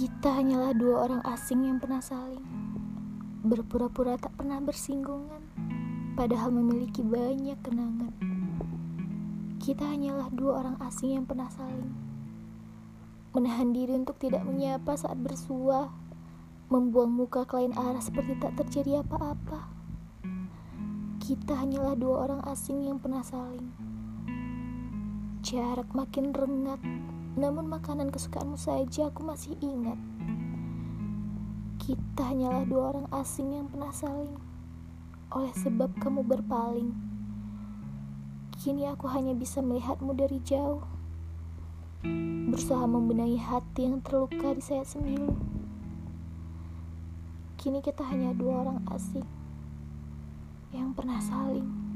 Kita hanyalah dua orang asing yang pernah saling berpura-pura tak pernah bersinggungan, padahal memiliki banyak kenangan. Kita hanyalah dua orang asing yang pernah saling menahan diri untuk tidak menyapa saat bersua, membuang muka ke lain arah seperti tak terjadi apa-apa. Kita hanyalah dua orang asing yang pernah saling. Jarak makin rengat, namun makanan kesukaanmu saja aku masih ingat. Kita hanyalah dua orang asing yang pernah saling. Oleh sebab kamu berpaling. Kini aku hanya bisa melihatmu dari jauh. Berusaha membenahi hati yang terluka di sayat sembilu. Kini kita hanya dua orang asing yang pernah saling.